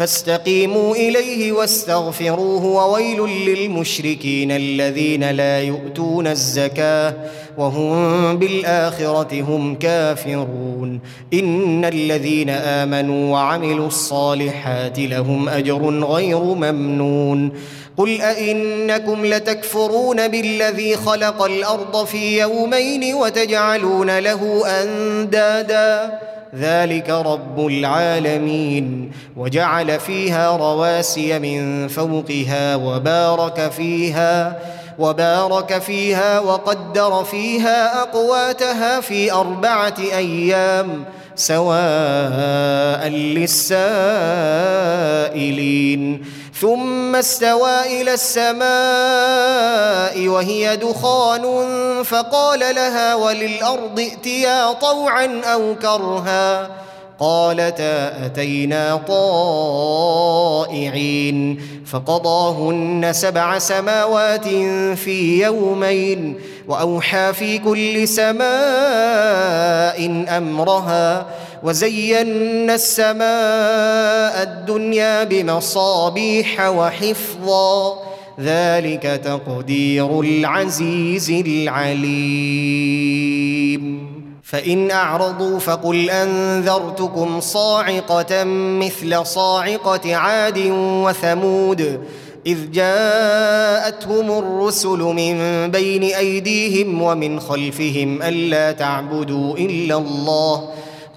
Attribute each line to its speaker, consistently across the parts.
Speaker 1: فاستقيموا إليه واستغفروه وويل للمشركين الذين لا يؤتون الزكاة وهم بالآخرة هم كافرون. إن الذين آمنوا وعملوا الصالحات لهم أجر غير ممنون. قل أئنكم لتكفرون بالذي خلق الأرض في يومين وتجعلون له أندادا. ذلك رب العالمين. وجعل فيها رواسي من فوقها وبارك فيها وبارك فيها وقدر فيها أقواتها في أربعة أيام سواء للسائلين. ثم استوى إلى السماء وهي دخان فقال لها وللأرض ائتيا طوعا أو كرها قالتا أتينا طائعين فقضاهن سبع سماوات في يومين وأوحى في كل سماء أمرها وزينا السماء الدنيا بمصابيح وحفظا. ذلك تقدير العزيز العليم. فإن أعرضوا فقل أنذرتكم صاعقة مثل صاعقة عاد وثمود. إذ جاءتهم الرسل من بين أيديهم ومن خلفهم ألا تعبدوا إلا الله.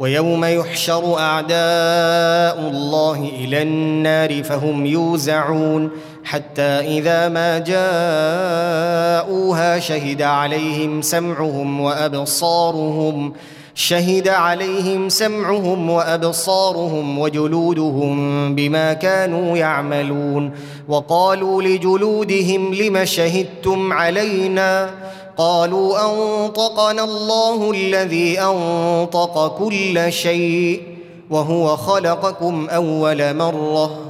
Speaker 1: ويوم يحشر أعداء الله إلى النار فهم يوزعون حتى إذا ما جاءوها شهد عليهم سمعهم وأبصارهم شهد عليهم سمعهم وأبصارهم وجلودهم بما كانوا يعملون وقالوا لجلودهم لم شهدتم علينا قالوا أنطقنا الله الذي أنطق كل شيء وهو خلقكم أول مرة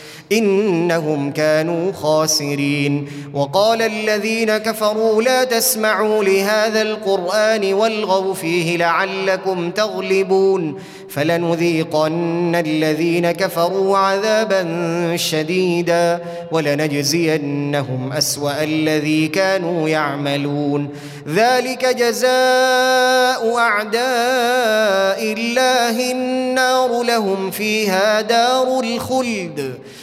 Speaker 1: إنهم كانوا خاسرين. وقال الذين كفروا لا تسمعوا لهذا القرآن والغوا فيه لعلكم تغلبون. فلنذيقن الذين كفروا عذابا شديدا ولنجزينهم أسوأ الذي كانوا يعملون. ذلك جزاء أعداء الله النار لهم فيها دار الخلد.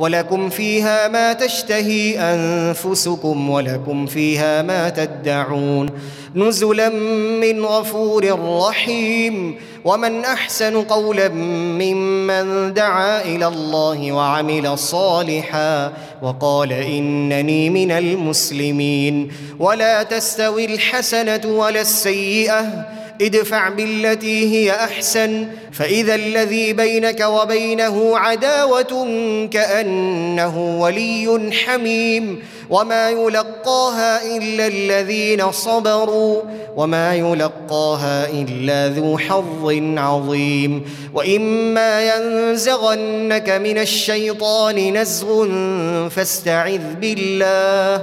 Speaker 1: ولكم فيها ما تشتهي أنفسكم ولكم فيها ما تدعون نزلا من غفور رحيم ومن أحسن قولا ممن دعا إلى الله وعمل صالحا وقال إنني من المسلمين ولا تستوي الحسنة ولا السيئة ادفع بالتي هي أحسن فإذا الذي بينك وبينه عداوة كأنه ولي حميم. وما يلقاها إلا الذين صبروا وما يلقاها إلا ذو حظ عظيم. وإما ينزغنك من الشيطان نزغ فاستعذ بالله.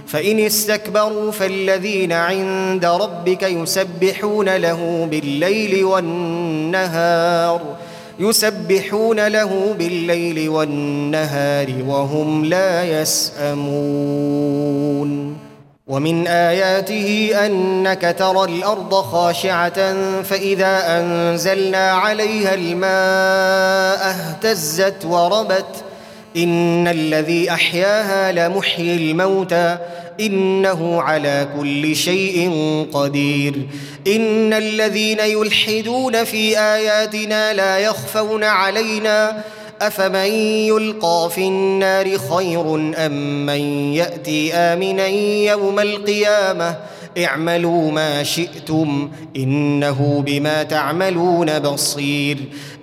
Speaker 1: فإن استكبروا فالذين عند ربك يسبحون له بالليل والنهار يسبحون له بالليل والنهار وهم لا يسأمون. ومن آياته أنك ترى الأرض خاشعة فإذا أنزلنا عليها الماء اهتزت وربت إن الذي أحياها لمحيي الموتى إنه على كل شيء قدير. إن الذين يلحدون في آياتنا لا يخفون علينا. أفمن يلقى في النار خير أم من يأتي آمنا يوم القيامة؟ اعملوا ما شئتم إنه بما تعملون بصير.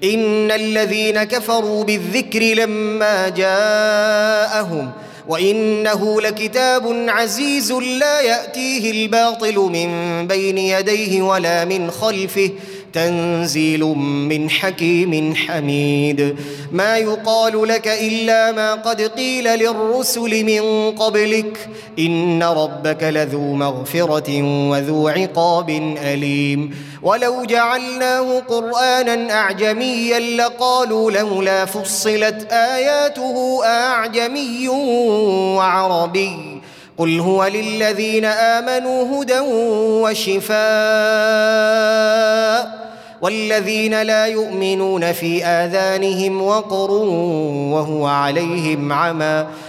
Speaker 1: إن الذين كفروا بالذكر لما جاءهم وإنه لكتاب عزيز لا يأتيه الباطل من بين يديه ولا من خلفه تنزيل من حكيم حميد. ما يقال لك إلا ما قد قيل للرسل من قبلك. إن ربك لذو مغفرة وذو عقاب أليم. ولو جعلناه قرآنا أعجميا لقالوا لولا فصلت آياته أعجمي وعربي. قل هو للذين آمنوا هدى وشفاء. والذين لا يؤمنون في آذانهم وقر وهو عليهم عمى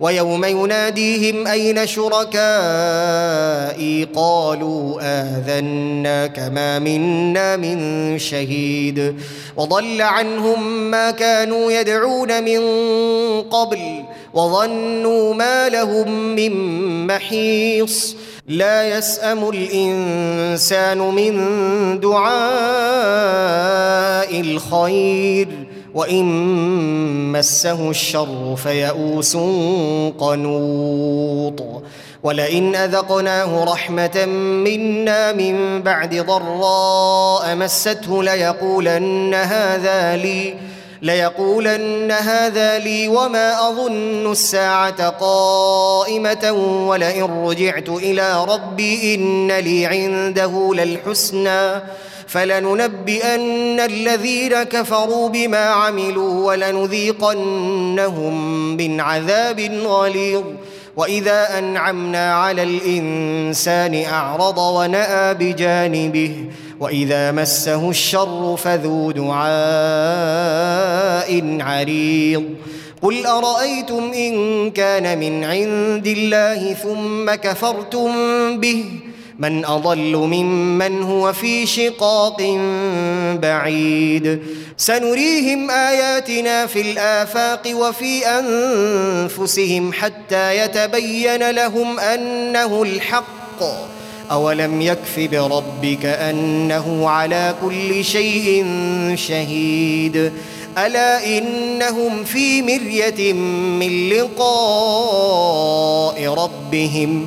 Speaker 1: ويوم يناديهم أين شركائي؟ قالوا اذناك ما منا من شهيد. وضل عنهم ما كانوا يدعون من قبل وظنوا ما لهم من محيص. لا يسأم الإنسان من دعاء الخير وإن مسه الشر فيئوس قنوط. ولئن أذقناه رحمة منا من بعد ضراء مسته ليقولن هذا لي ليقولن هذا لي وما أظن الساعة قائمة ولئن رجعت إلى ربي إن لي عنده للحسنى. فلننبئن الذين كفروا بما عملوا ولنذيقنهم من عذاب غليظ. وإذا أنعمنا على الإنسان أعرض ونأى بجانبه وإذا مسه الشر فذو دعاء عريض. قل أرأيتم إن كان من عند الله ثم كفرتم به من أضل ممن هو في شقاق بعيد. سنريهم آياتنا في الآفاق وفي أنفسهم حتى يتبين لهم أنه الحق. أولم يكف بربك أنه على كل شيء شهيد. ألا إنهم في مرية من لقاء ربهم